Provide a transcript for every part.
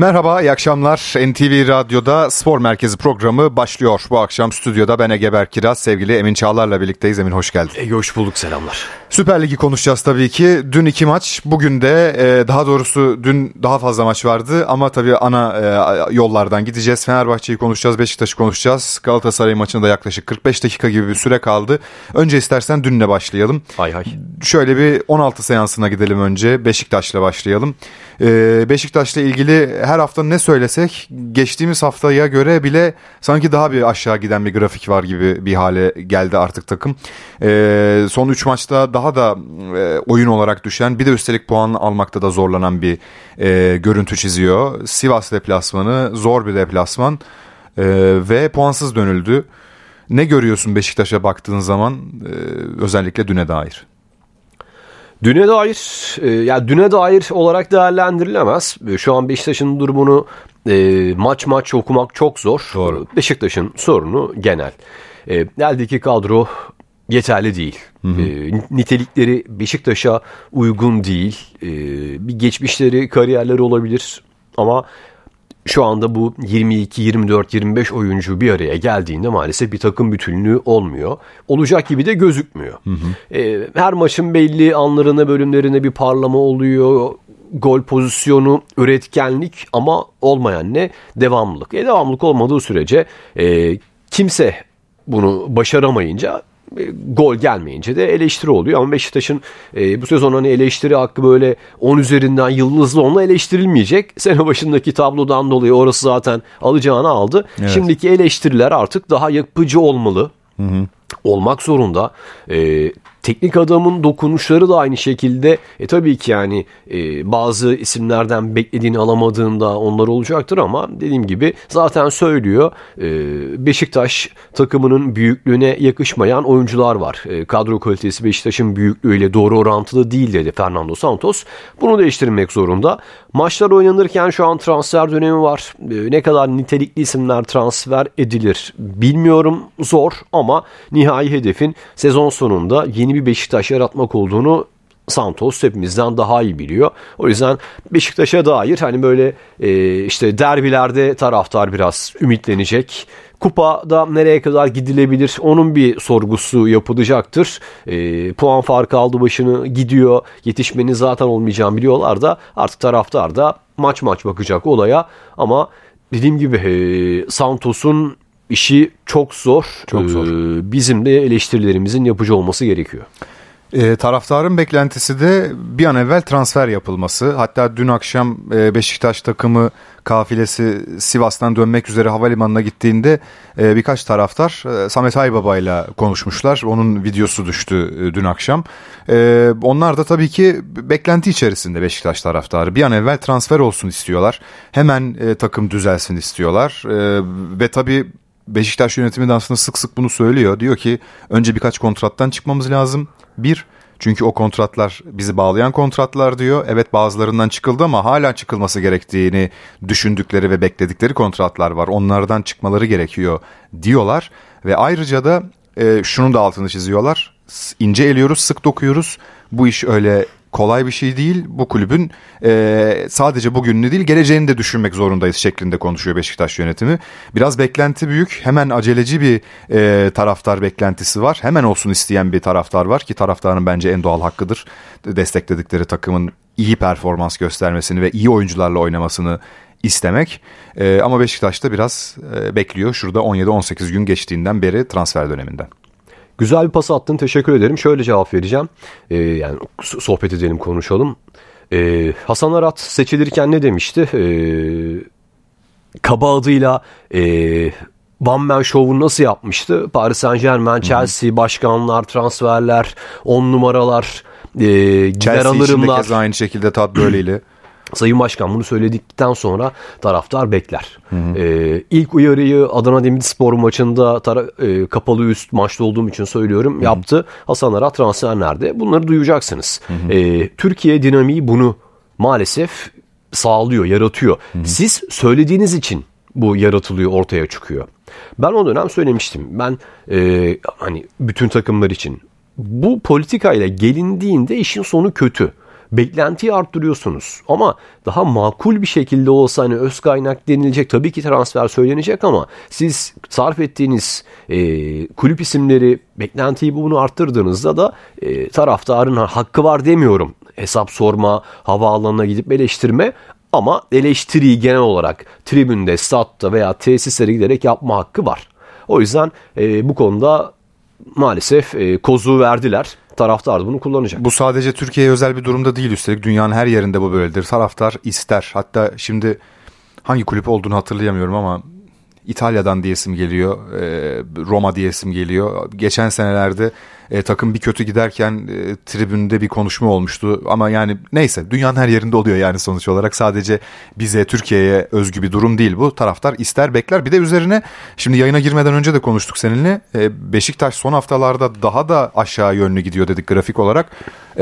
Merhaba, iyi akşamlar. NTV Radyo'da Spor Merkezi programı başlıyor. Bu akşam stüdyoda ben Egeber Kiraz, sevgili Emin Çağlar'la birlikteyiz. Emin hoş geldin. Ege hoş bulduk, selamlar. Süper Ligi konuşacağız tabii ki. Dün iki maç, bugün de e, daha doğrusu dün daha fazla maç vardı ama tabii ana e, yollardan gideceğiz. Fenerbahçe'yi konuşacağız, Beşiktaş'ı konuşacağız. Galatasaray maçında yaklaşık 45 dakika gibi bir süre kaldı. Önce istersen dünle başlayalım. Hay hay. Şöyle bir 16 seansına gidelim önce. Beşiktaş'la başlayalım. Ee, Beşiktaş'la ilgili her hafta ne söylesek geçtiğimiz haftaya göre bile sanki daha bir aşağı giden bir grafik var gibi bir hale geldi artık takım. Ee, son 3 maçta daha da e, oyun olarak düşen bir de üstelik puan almakta da zorlanan bir e, görüntü çiziyor. Sivas deplasmanı zor bir deplasman e, ve puansız dönüldü. Ne görüyorsun Beşiktaş'a baktığın zaman özellikle düne dair? Düne dair, e, yani düne dair olarak değerlendirilemez. E, şu an Beşiktaş'ın durumunu e, maç maç okumak çok zor. Doğru. Beşiktaş'ın sorunu genel. E, eldeki kadro yeterli değil. Hı hı. E, nitelikleri Beşiktaş'a uygun değil. E, bir geçmişleri, kariyerleri olabilir ama şu anda bu 22, 24, 25 oyuncu bir araya geldiğinde maalesef bir takım bütünlüğü olmuyor. Olacak gibi de gözükmüyor. Hı hı. E, her maçın belli anlarına, bölümlerine bir parlama oluyor. Gol pozisyonu, üretkenlik ama olmayan ne? Devamlılık. E, devamlılık olmadığı sürece e, kimse bunu başaramayınca gol gelmeyince de eleştiri oluyor. Ama Beşiktaş'ın e, bu sezon hani eleştiri hakkı böyle 10 üzerinden yıldızlı onunla eleştirilmeyecek. Sene başındaki tablodan dolayı orası zaten alacağını aldı. Evet. Şimdiki eleştiriler artık daha yapıcı olmalı. Hı hı. Olmak zorunda. E, Teknik adamın dokunuşları da aynı şekilde e tabii ki yani e, bazı isimlerden beklediğini alamadığında onlar olacaktır ama dediğim gibi zaten söylüyor e, Beşiktaş takımının büyüklüğüne yakışmayan oyuncular var. E, kadro kalitesi Beşiktaş'ın büyüklüğüyle doğru orantılı değil dedi Fernando Santos. Bunu değiştirmek zorunda. Maçlar oynanırken şu an transfer dönemi var. E, ne kadar nitelikli isimler transfer edilir bilmiyorum zor ama nihai hedefin sezon sonunda yeni bir Beşiktaş yaratmak olduğunu Santos hepimizden daha iyi biliyor. O yüzden Beşiktaş'a dair hani böyle e, işte derbilerde taraftar biraz ümitlenecek. Kupada nereye kadar gidilebilir onun bir sorgusu yapılacaktır. E, puan farkı aldı başını gidiyor. Yetişmenin zaten olmayacağını biliyorlar da artık taraftar da maç maç bakacak olaya. Ama dediğim gibi e, Santos'un işi çok zor. Çok zor. Ee, bizim de eleştirilerimizin yapıcı olması gerekiyor. E, taraftarın beklentisi de bir an evvel transfer yapılması. Hatta dün akşam e, Beşiktaş takımı kafilesi Sivas'tan dönmek üzere havalimanına gittiğinde e, birkaç taraftar e, Samet Aybaba ile konuşmuşlar. Onun videosu düştü e, dün akşam. E, onlar da tabii ki beklenti içerisinde Beşiktaş taraftarı. Bir an evvel transfer olsun istiyorlar. Hemen e, takım düzelsin istiyorlar. E, ve tabii Beşiktaş yönetimi de aslında sık sık bunu söylüyor. Diyor ki önce birkaç kontrattan çıkmamız lazım. Bir, çünkü o kontratlar bizi bağlayan kontratlar diyor. Evet bazılarından çıkıldı ama hala çıkılması gerektiğini düşündükleri ve bekledikleri kontratlar var. Onlardan çıkmaları gerekiyor diyorlar. Ve ayrıca da e, şunun da altını çiziyorlar. İnce eliyoruz, sık dokuyoruz. Bu iş öyle kolay bir şey değil. Bu kulübün e, sadece bugününü değil geleceğini de düşünmek zorundayız şeklinde konuşuyor Beşiktaş yönetimi. Biraz beklenti büyük. Hemen aceleci bir e, taraftar beklentisi var. Hemen olsun isteyen bir taraftar var ki taraftarın bence en doğal hakkıdır. Destekledikleri takımın iyi performans göstermesini ve iyi oyuncularla oynamasını istemek. E, ama Beşiktaş da biraz e, bekliyor. Şurada 17-18 gün geçtiğinden beri transfer döneminden. Güzel bir pas attın teşekkür ederim. Şöyle cevap vereceğim. Ee, yani sohbet edelim konuşalım. Ee, Hasan Arat seçilirken ne demişti? Ee, kaba adıyla e, One Man Show'u nasıl yapmıştı? Paris Saint Germain, Chelsea, başkanlar, transferler, on numaralar, e, gider alırımlar. Chelsea aynı şekilde Tad böyleydi. Sayın Başkan bunu söyledikten sonra taraftar bekler. Hı hı. Ee, ilk uyarıyı Adana Demirspor maçında tara- e, kapalı üst maçta olduğum için söylüyorum hı hı. yaptı. Hasan Arat transfer nerede? Bunları duyacaksınız. Hı hı. Ee, Türkiye dinamiği bunu maalesef sağlıyor, yaratıyor. Hı hı. Siz söylediğiniz için bu yaratılıyor, ortaya çıkıyor. Ben o dönem söylemiştim. Ben e, hani bütün takımlar için bu politikayla gelindiğinde işin sonu kötü. Beklentiyi arttırıyorsunuz. Ama daha makul bir şekilde olsa hani öz kaynak denilecek tabii ki transfer söylenecek ama siz sarf ettiğiniz e, kulüp isimleri beklentiyi bunu arttırdığınızda da e, taraftarın hakkı var demiyorum. Hesap sorma, havaalanına gidip eleştirme ama eleştiriyi genel olarak tribünde, statta veya tesislere giderek yapma hakkı var. O yüzden e, bu konuda maalesef e, kozuğu verdiler. Taraftar bunu kullanacak. Bu sadece Türkiye'ye özel bir durumda değil üstelik. Dünyanın her yerinde bu böyledir. Taraftar ister. Hatta şimdi hangi kulüp olduğunu hatırlayamıyorum ama İtalya'dan diyesim geliyor, e, Roma diyesim geliyor. Geçen senelerde e, takım bir kötü giderken e, tribünde bir konuşma olmuştu. Ama yani neyse dünyanın her yerinde oluyor yani sonuç olarak. Sadece bize Türkiye'ye özgü bir durum değil bu. Taraftar ister bekler. Bir de üzerine şimdi yayına girmeden önce de konuştuk seninle. Beşiktaş son haftalarda daha da aşağı yönlü gidiyor dedik grafik olarak.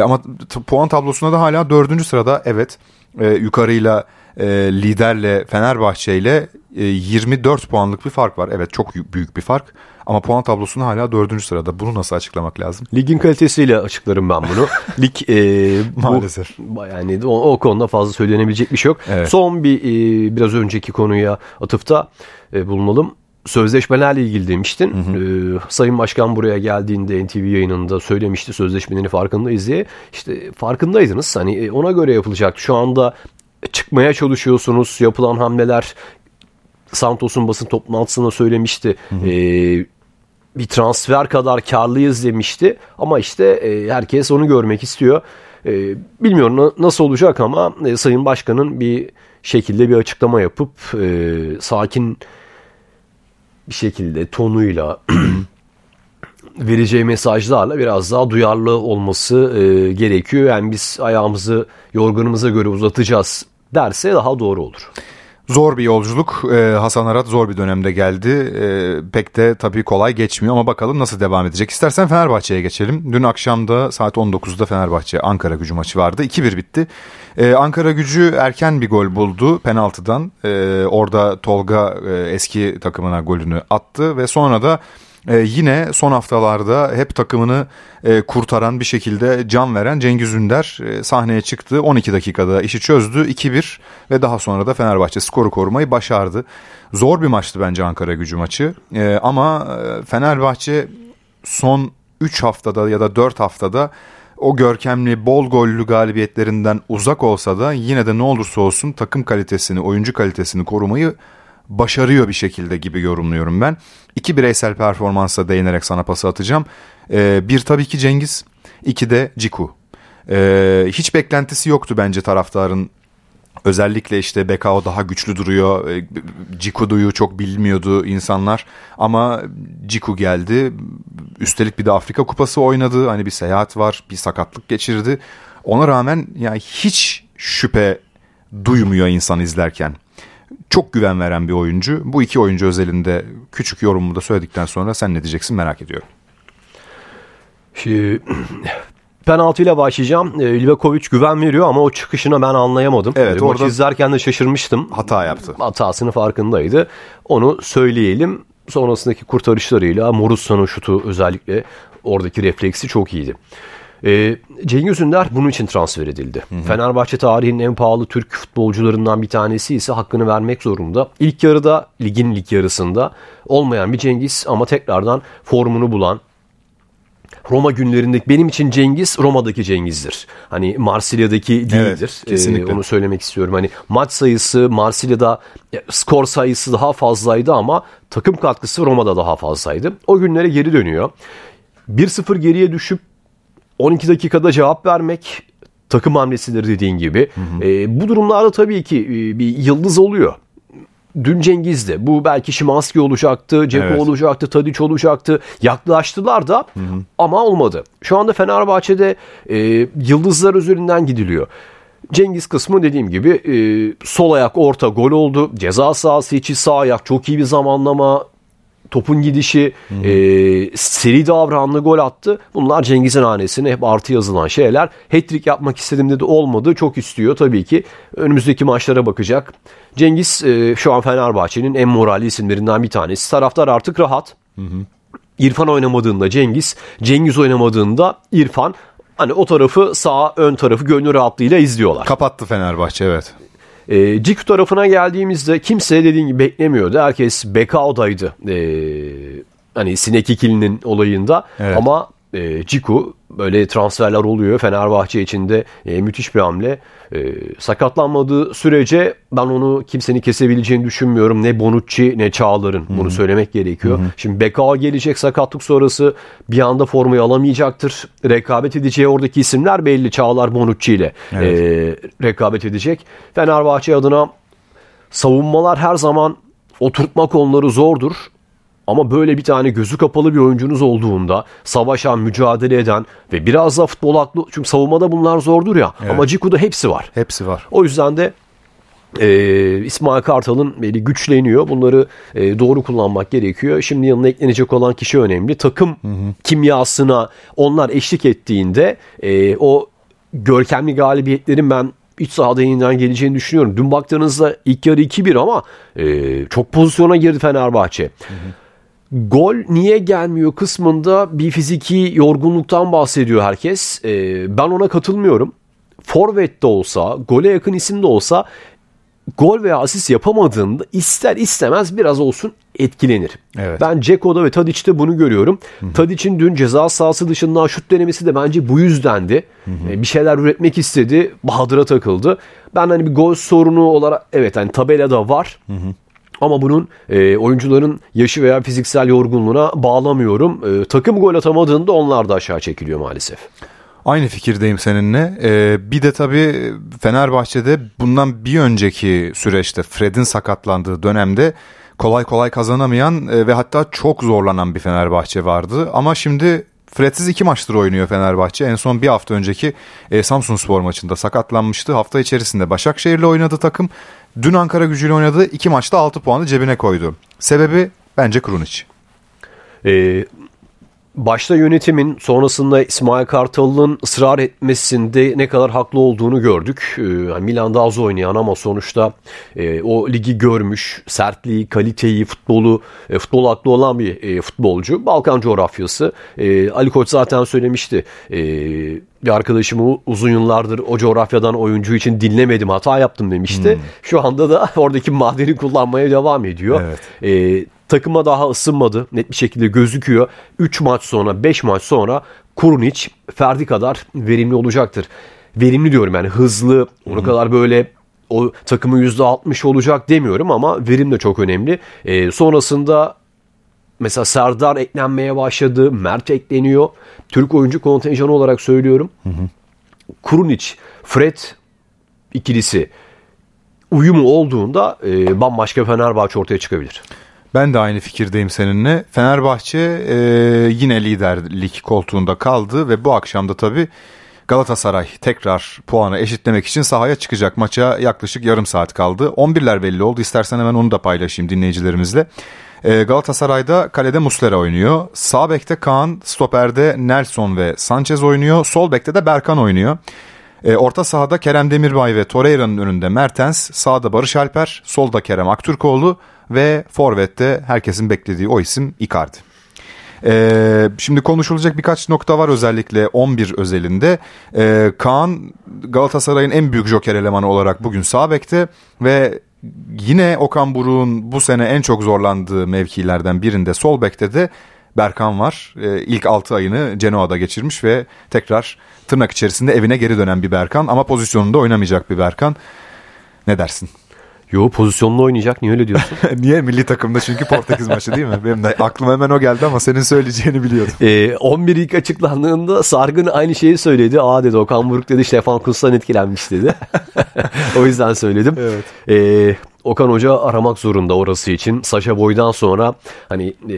Ama puan tablosunda da hala dördüncü sırada evet e, yukarıyla e, liderle Fenerbahçe ile 24 e, puanlık bir fark var. Evet çok büyük bir fark. Ama puan tablosunda hala dördüncü sırada. Bunu nasıl açıklamak lazım? Ligin kalitesiyle açıklarım ben bunu. Lig e, maalesef. Bu, yani o, o konuda fazla söylenebilecek bir şey yok. Evet. Son bir e, biraz önceki konuya atıfta e, bulunalım sözleşmelerle ilgili demiştin. Hı hı. Ee, Sayın Başkan buraya geldiğinde NTV yayınında söylemişti sözleşmeleri farkındayız diye. İşte farkındaydınız. Hani e, ona göre yapılacak. Şu anda çıkmaya çalışıyorsunuz. Yapılan hamleler Santos'un basın toplantısında söylemişti. Hı hı. Ee, bir transfer kadar karlıyız demişti. Ama işte e, herkes onu görmek istiyor. E, bilmiyorum nasıl olacak ama e, Sayın Başkan'ın bir şekilde bir açıklama yapıp e, sakin bir şekilde tonuyla vereceği mesajlarla biraz daha duyarlı olması e, gerekiyor. Yani biz ayağımızı yorganımıza göre uzatacağız derse daha doğru olur. Zor bir yolculuk. Ee, Hasan Arat zor bir dönemde geldi. Ee, pek de tabii kolay geçmiyor ama bakalım nasıl devam edecek. İstersen Fenerbahçe'ye geçelim. Dün akşamda saat 19'da Fenerbahçe Ankara gücü maçı vardı. 2-1 bitti. Ee, Ankara gücü erken bir gol buldu penaltıdan. Ee, orada Tolga e, eski takımına golünü attı ve sonra da ee, yine son haftalarda hep takımını e, kurtaran bir şekilde can veren Cengiz Ünder e, sahneye çıktı. 12 dakikada işi çözdü. 2-1 ve daha sonra da Fenerbahçe skoru korumayı başardı. Zor bir maçtı bence Ankara gücü maçı. E, ama e, Fenerbahçe son 3 haftada ya da 4 haftada o görkemli bol gollü galibiyetlerinden uzak olsa da yine de ne olursa olsun takım kalitesini, oyuncu kalitesini korumayı başarıyor bir şekilde gibi yorumluyorum ben. İki bireysel performansa değinerek sana pası atacağım. Ee, bir tabii ki Cengiz, iki de Ciku. Ee, hiç beklentisi yoktu bence taraftarın Özellikle işte Bekao daha güçlü duruyor. Ee, Cikudu'yu çok bilmiyordu insanlar. Ama Ciku geldi. Üstelik bir de Afrika Kupası oynadı. Hani bir seyahat var, bir sakatlık geçirdi. Ona rağmen yani hiç şüphe duymuyor insan izlerken çok güven veren bir oyuncu. Bu iki oyuncu özelinde küçük yorumumu da söyledikten sonra sen ne diyeceksin merak ediyorum. Şimdi, penaltıyla başlayacağım. E, Livakovic güven veriyor ama o çıkışını ben anlayamadım. Evet, orada Maçı izlerken de şaşırmıştım. Hata yaptı. Hatasını farkındaydı. Onu söyleyelim. Sonrasındaki kurtarışlarıyla Morussa'nın şutu özellikle oradaki refleksi çok iyiydi. E, Cengiz Ünder bunun için transfer edildi. Hı hı. Fenerbahçe tarihinin en pahalı Türk futbolcularından bir tanesi ise hakkını vermek zorunda. İlk yarıda ligin lig yarısında olmayan bir Cengiz ama tekrardan formunu bulan Roma günlerindeki benim için Cengiz Roma'daki Cengiz'dir. Hani Marsilya'daki değildir. Evet, kesinlikle. Ee, onu söylemek istiyorum. Hani maç sayısı Marsilya'da skor sayısı daha fazlaydı ama takım katkısı Roma'da daha fazlaydı. O günlere geri dönüyor. 1-0 geriye düşüp 12 dakikada cevap vermek takım hamlesidir dediğin gibi. Hı hı. E, bu durumlarda tabii ki e, bir yıldız oluyor. Dün Cengiz'de. Bu belki Şimanski olacaktı, Ceko evet. olacaktı, Tadiç olacaktı. Yaklaştılar da hı hı. ama olmadı. Şu anda Fenerbahçe'de e, yıldızlar üzerinden gidiliyor. Cengiz kısmı dediğim gibi e, sol ayak orta gol oldu. Ceza sahası içi sağ ayak çok iyi bir zamanlama topun gidişi, e, seri davranlı gol attı. Bunlar Cengiz'in hanesine hep artı yazılan şeyler. Hat-trick yapmak istedim dedi olmadı. Çok istiyor tabii ki. Önümüzdeki maçlara bakacak. Cengiz e, şu an Fenerbahçe'nin en moralli isimlerinden bir tanesi. Taraftar artık rahat. Hı hı. İrfan oynamadığında Cengiz, Cengiz oynamadığında İrfan Hani o tarafı sağ ön tarafı gönül rahatlığıyla izliyorlar. Kapattı Fenerbahçe evet. E, Ciku tarafına geldiğimizde kimse dediğin gibi beklemiyordu. Herkes Bekao'daydı. E, hani Sinek ikilinin olayında. Evet. Ama e, Ciku böyle transferler oluyor. Fenerbahçe içinde e, müthiş bir hamle. E, sakatlanmadığı sürece ben onu kimsenin kesebileceğini düşünmüyorum. Ne Bonucci ne Çağlar'ın. Bunu söylemek gerekiyor. Şimdi Bekao gelecek sakatlık sonrası bir anda formayı alamayacaktır. Rekabet edeceği oradaki isimler belli. Çağlar Bonucci ile e, rekabet edecek. Fenerbahçe adına savunmalar her zaman oturtma konuları zordur. Ama böyle bir tane gözü kapalı bir oyuncunuz olduğunda savaşan, mücadele eden ve biraz da futbol aklı çünkü savunmada bunlar zordur ya. Ama Ciku'da hepsi var. Hepsi var. O yüzden de e, İsmail Kartal'ın böyle güçleniyor. Bunları e, doğru kullanmak gerekiyor. Şimdi yanına eklenecek olan kişi önemli. Takım kimyasına onlar eşlik ettiğinde e, o görkemli galibiyetlerin ben iç sahada yeniden geleceğini düşünüyorum. Dün baktığınızda ilk yarı 2-1 ama e, çok pozisyona girdi Fenerbahçe. Gol niye gelmiyor kısmında bir fiziki yorgunluktan bahsediyor herkes. E, ben ona katılmıyorum. Forvet de olsa, gole yakın isim de olsa gol veya asist yapamadığında ister istemez biraz olsun etkilenir. Evet. Ben Ceko'da ve Tadic'te bunu görüyorum. Tadic'in dün ceza sahası dışından şut denemesi de bence bu yüzdendi. E, Bir şeyler üretmek istedi. Bahadır'a takıldı. Ben hani bir gol sorunu olarak evet hani tabelada var. Ama bunun e, oyuncuların yaşı veya fiziksel yorgunluğuna bağlamıyorum. E, takım gol atamadığında onlar da aşağı çekiliyor maalesef. Aynı fikirdeyim seninle. Ee, bir de tabii Fenerbahçe'de bundan bir önceki süreçte Fred'in sakatlandığı dönemde kolay kolay kazanamayan e, ve hatta çok zorlanan bir Fenerbahçe vardı. Ama şimdi Fred'siz iki maçtır oynuyor Fenerbahçe. En son bir hafta önceki e, Samsun Spor maçında sakatlanmıştı. Hafta içerisinde Başakşehir'le oynadı takım. Dün Ankara gücüyle oynadı. iki maçta 6 puanı cebine koydu. Sebebi bence Krunic. Ee, başta yönetimin sonrasında İsmail Kartal'ın ısrar etmesinde ne kadar haklı olduğunu gördük. Ee, yani Milan'da az oynayan ama sonuçta e, o ligi görmüş, sertliği, kaliteyi, futbolu, e, futbol aklı olan bir e, futbolcu. Balkan coğrafyası. E, Ali Koç zaten söylemişti. E, bir arkadaşımı uzun yıllardır o coğrafyadan oyuncu için dinlemedim, hata yaptım demişti. Şu anda da oradaki madeni kullanmaya devam ediyor. Evet. E, takıma daha ısınmadı. Net bir şekilde gözüküyor. 3 maç sonra 5 maç sonra Kurunic Ferdi kadar verimli olacaktır. Verimli diyorum yani hızlı onu kadar böyle o takımı %60 olacak demiyorum ama verim de çok önemli. Ee, sonrasında mesela Serdar eklenmeye başladı. Mert ekleniyor. Türk oyuncu kontenjanı olarak söylüyorum. Kurunic, Fred ikilisi uyumu olduğunda e, bambaşka Fenerbahçe ortaya çıkabilir. Ben de aynı fikirdeyim seninle. Fenerbahçe e, yine liderlik koltuğunda kaldı ve bu akşam da tabii Galatasaray tekrar puanı eşitlemek için sahaya çıkacak. Maça yaklaşık yarım saat kaldı. 11'ler belli oldu. İstersen hemen onu da paylaşayım dinleyicilerimizle. E, Galatasaray'da kalede Muslera oynuyor. Sağ bekte Kaan, stoperde Nelson ve Sanchez oynuyor. Sol bekte de Berkan oynuyor. E, orta sahada Kerem Demirbay ve Torreira'nın önünde Mertens, sağda Barış Alper, solda Kerem Aktürkoğlu ve forvette herkesin beklediği o isim Icardi. Ee, şimdi konuşulacak birkaç nokta var özellikle 11 özelinde. Ee, Kaan Galatasaray'ın en büyük joker elemanı olarak bugün sağ bekte ve yine Okan Buruk'un bu sene en çok zorlandığı mevkilerden birinde sol bekte de Berkan var. Ee, ilk 6 ayını Genoa'da geçirmiş ve tekrar tırnak içerisinde evine geri dönen bir Berkan ama pozisyonunda oynamayacak bir Berkan. Ne dersin? Yo pozisyonlu oynayacak niye öyle diyorsun? Niye milli takımda çünkü Portekiz maçı değil mi? Benim de aklıma hemen o geldi ama senin söyleyeceğini biliyordum. Ee, 11 ilk açıklandığında Sargın aynı şeyi söyledi. Aa dedi Okan Buruk dedi Stefan Kutz'tan etkilenmiş dedi. o yüzden söyledim. Evet. Ee, Okan Hoca aramak zorunda orası için. Saşa Boy'dan sonra hani e,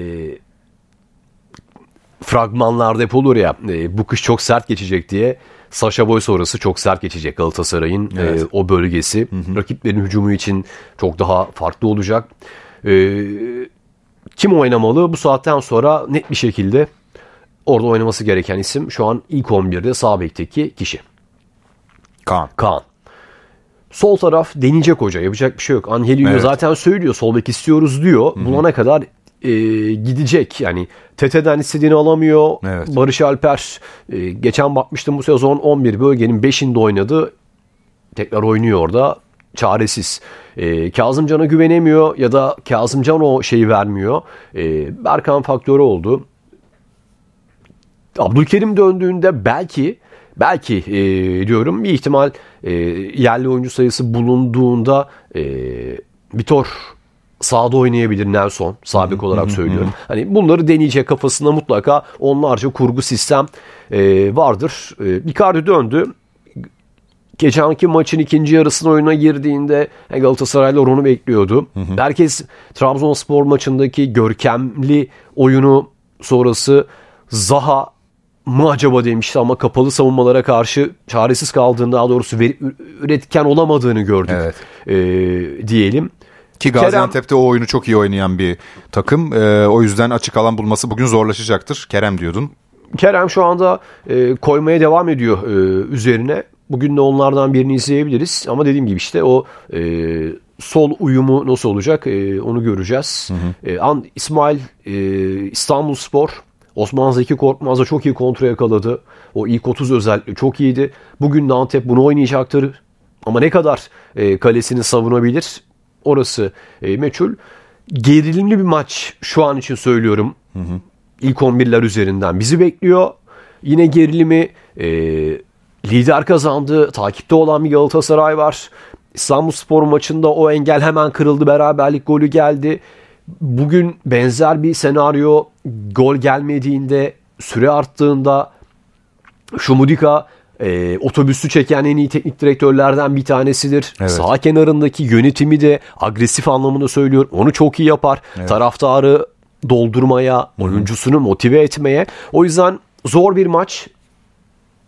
fragmanlarda hep olur ya e, bu kış çok sert geçecek diye. Saşa Boy sonrası çok sert geçecek Galatasaray'ın Evet. e, o bölgesi. Rakiplerin hücumu için çok daha farklı olacak. E, kim oynamalı? Bu saatten sonra net bir şekilde orada oynaması gereken isim şu an ilk 11'de sağ bekteki kişi. Kaan. Kaan. Sol taraf deneyecek hoca. Yapacak bir şey yok. Angelino Evet. zaten söylüyor. Sol bek istiyoruz diyor. Bulana kadar e, gidecek. Yani Tete'den istediğini alamıyor. Evet. Barış Alper e, geçen bakmıştım bu sezon 11 bölgenin 5'inde oynadı. Tekrar oynuyor orada. Çaresiz. E, Kazımcan'a güvenemiyor ya da Kazımcan o şeyi vermiyor. E, Berkan faktörü oldu. Abdülkerim döndüğünde belki belki e, diyorum bir ihtimal e, yerli oyuncu sayısı bulunduğunda e, Vitor sağda oynayabilir Nelson sabit olarak söylüyorum. Hani bunları deneyecek kafasında mutlaka onlarca kurgu sistem e, vardır. E, Icardi döndü. Geçenki maçın ikinci yarısına oyuna girdiğinde Galatasaraylılar onu bekliyordu. Herkes Trabzonspor maçındaki görkemli oyunu sonrası Zaha mı acaba demişti ama kapalı savunmalara karşı çaresiz kaldığını daha doğrusu üretken olamadığını gördük Evet. e, diyelim. Ki Gaziantep'te o oyunu çok iyi oynayan bir takım. Ee, o yüzden açık alan bulması bugün zorlaşacaktır. Kerem diyordun. Kerem şu anda e, koymaya devam ediyor e, üzerine. Bugün de onlardan birini izleyebiliriz. Ama dediğim gibi işte o e, sol uyumu nasıl olacak e, onu göreceğiz. E, An İsmail e, İstanbul Spor Osman Zeki Korkmaz'da çok iyi kontrol yakaladı. O ilk 30 özellikle çok iyiydi. Bugün de Antep bunu oynayacaktır. Ama ne kadar e, kalesini savunabilir orası e, meçhul. Gerilimli bir maç şu an için söylüyorum. İlk 11'ler üzerinden bizi bekliyor. Yine gerilimi e, lider kazandı. Takipte olan bir Galatasaray var. İstanbul Spor maçında o engel hemen kırıldı. Beraberlik golü geldi. Bugün benzer bir senaryo gol gelmediğinde süre arttığında Şumudika e, otobüsü çeken en iyi teknik direktörlerden bir tanesidir. Evet. Sağ kenarındaki yönetimi de agresif anlamında söylüyorum. Onu çok iyi yapar. Taraftarı doldurmaya, oyuncusunu motive etmeye. O yüzden zor bir maç.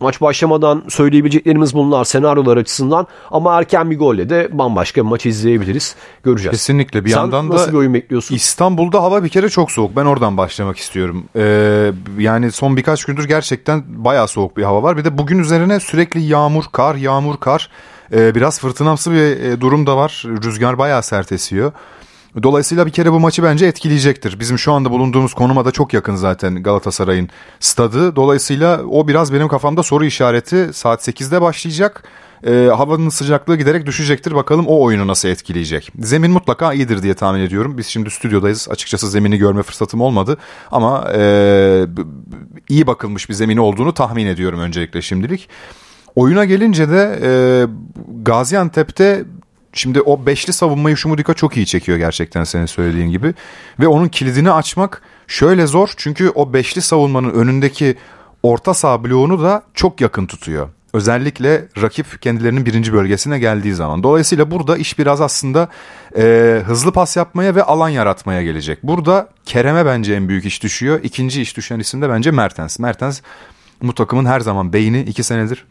Maç başlamadan söyleyebileceklerimiz bunlar senaryolar açısından ama erken bir golle de bambaşka bir maç izleyebiliriz. Göreceğiz. Kesinlikle bir Sen yandan da nasıl bir oyun bekliyorsun? İstanbul'da hava bir kere çok soğuk. Ben oradan başlamak istiyorum. Ee, yani son birkaç gündür gerçekten bayağı soğuk bir hava var. Bir de bugün üzerine sürekli yağmur, kar, yağmur, kar. Ee, biraz fırtınamsı bir e, durum da var. Rüzgar bayağı sert esiyor. Dolayısıyla bir kere bu maçı bence etkileyecektir. Bizim şu anda bulunduğumuz konuma da çok yakın zaten Galatasaray'ın stadı. Dolayısıyla o biraz benim kafamda soru işareti. Saat 8'de başlayacak. Ee, havanın sıcaklığı giderek düşecektir. Bakalım o oyunu nasıl etkileyecek. Zemin mutlaka iyidir diye tahmin ediyorum. Biz şimdi stüdyodayız. Açıkçası zemini görme fırsatım olmadı. Ama e, iyi bakılmış bir zemini olduğunu tahmin ediyorum öncelikle şimdilik. Oyuna gelince de e, Gaziantep'te şimdi o beşli savunmayı Şumudika çok iyi çekiyor gerçekten senin söylediğin gibi. Ve onun kilidini açmak şöyle zor çünkü o beşli savunmanın önündeki orta saha bloğunu da çok yakın tutuyor. Özellikle rakip kendilerinin birinci bölgesine geldiği zaman. Dolayısıyla burada iş biraz aslında e, hızlı pas yapmaya ve alan yaratmaya gelecek. Burada Kerem'e bence en büyük iş düşüyor. İkinci iş düşen isim de bence Mertens. Mertens bu takımın her zaman beyni iki senedir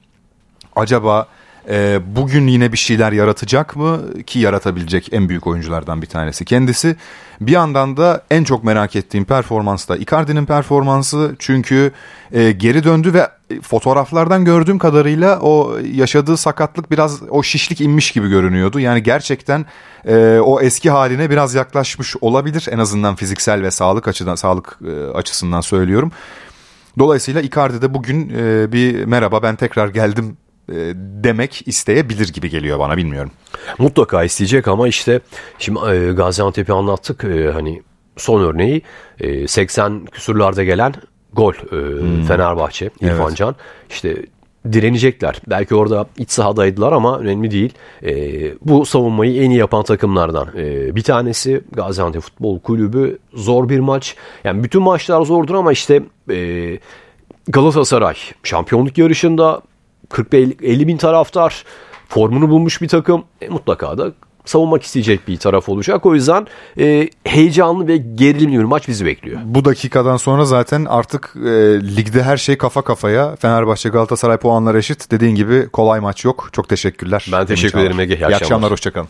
acaba e, bugün yine bir şeyler yaratacak mı ki yaratabilecek en büyük oyunculardan bir tanesi kendisi. Bir yandan da en çok merak ettiğim performans da Icardi'nin performansı çünkü e, geri döndü ve fotoğraflardan gördüğüm kadarıyla o yaşadığı sakatlık biraz o şişlik inmiş gibi görünüyordu. Yani gerçekten e, o eski haline biraz yaklaşmış olabilir en azından fiziksel ve sağlık açıdan sağlık e, açısından söylüyorum. Dolayısıyla Icardi de bugün e, bir merhaba ben tekrar geldim e, demek isteyebilir gibi geliyor bana bilmiyorum. Mutlaka isteyecek ama işte şimdi e, Gaziantep'i anlattık e, hani son örneği e, 80 küsurlarda gelen gol e, Fenerbahçe İrfan Evet. Can işte direnecekler. Belki orada iç sahadaydılar ama önemli değil. E, bu savunmayı en iyi yapan takımlardan e, bir tanesi Gaziantep Futbol Kulübü. Zor bir maç. Yani bütün maçlar zordur ama işte e, Galatasaray şampiyonluk yarışında 40-50 bin taraftar formunu bulmuş bir takım e, mutlaka da savunmak isteyecek bir taraf olacak. O yüzden e, heyecanlı ve gerilimli bir maç bizi bekliyor. Bu dakikadan sonra zaten artık e, ligde her şey kafa kafaya. Fenerbahçe Galatasaray puanlar eşit. Dediğin gibi kolay maç yok. Çok teşekkürler. Ben teşekkür ederim Ege. İyi İyi akşamlar. akşamlar hoşçakalın.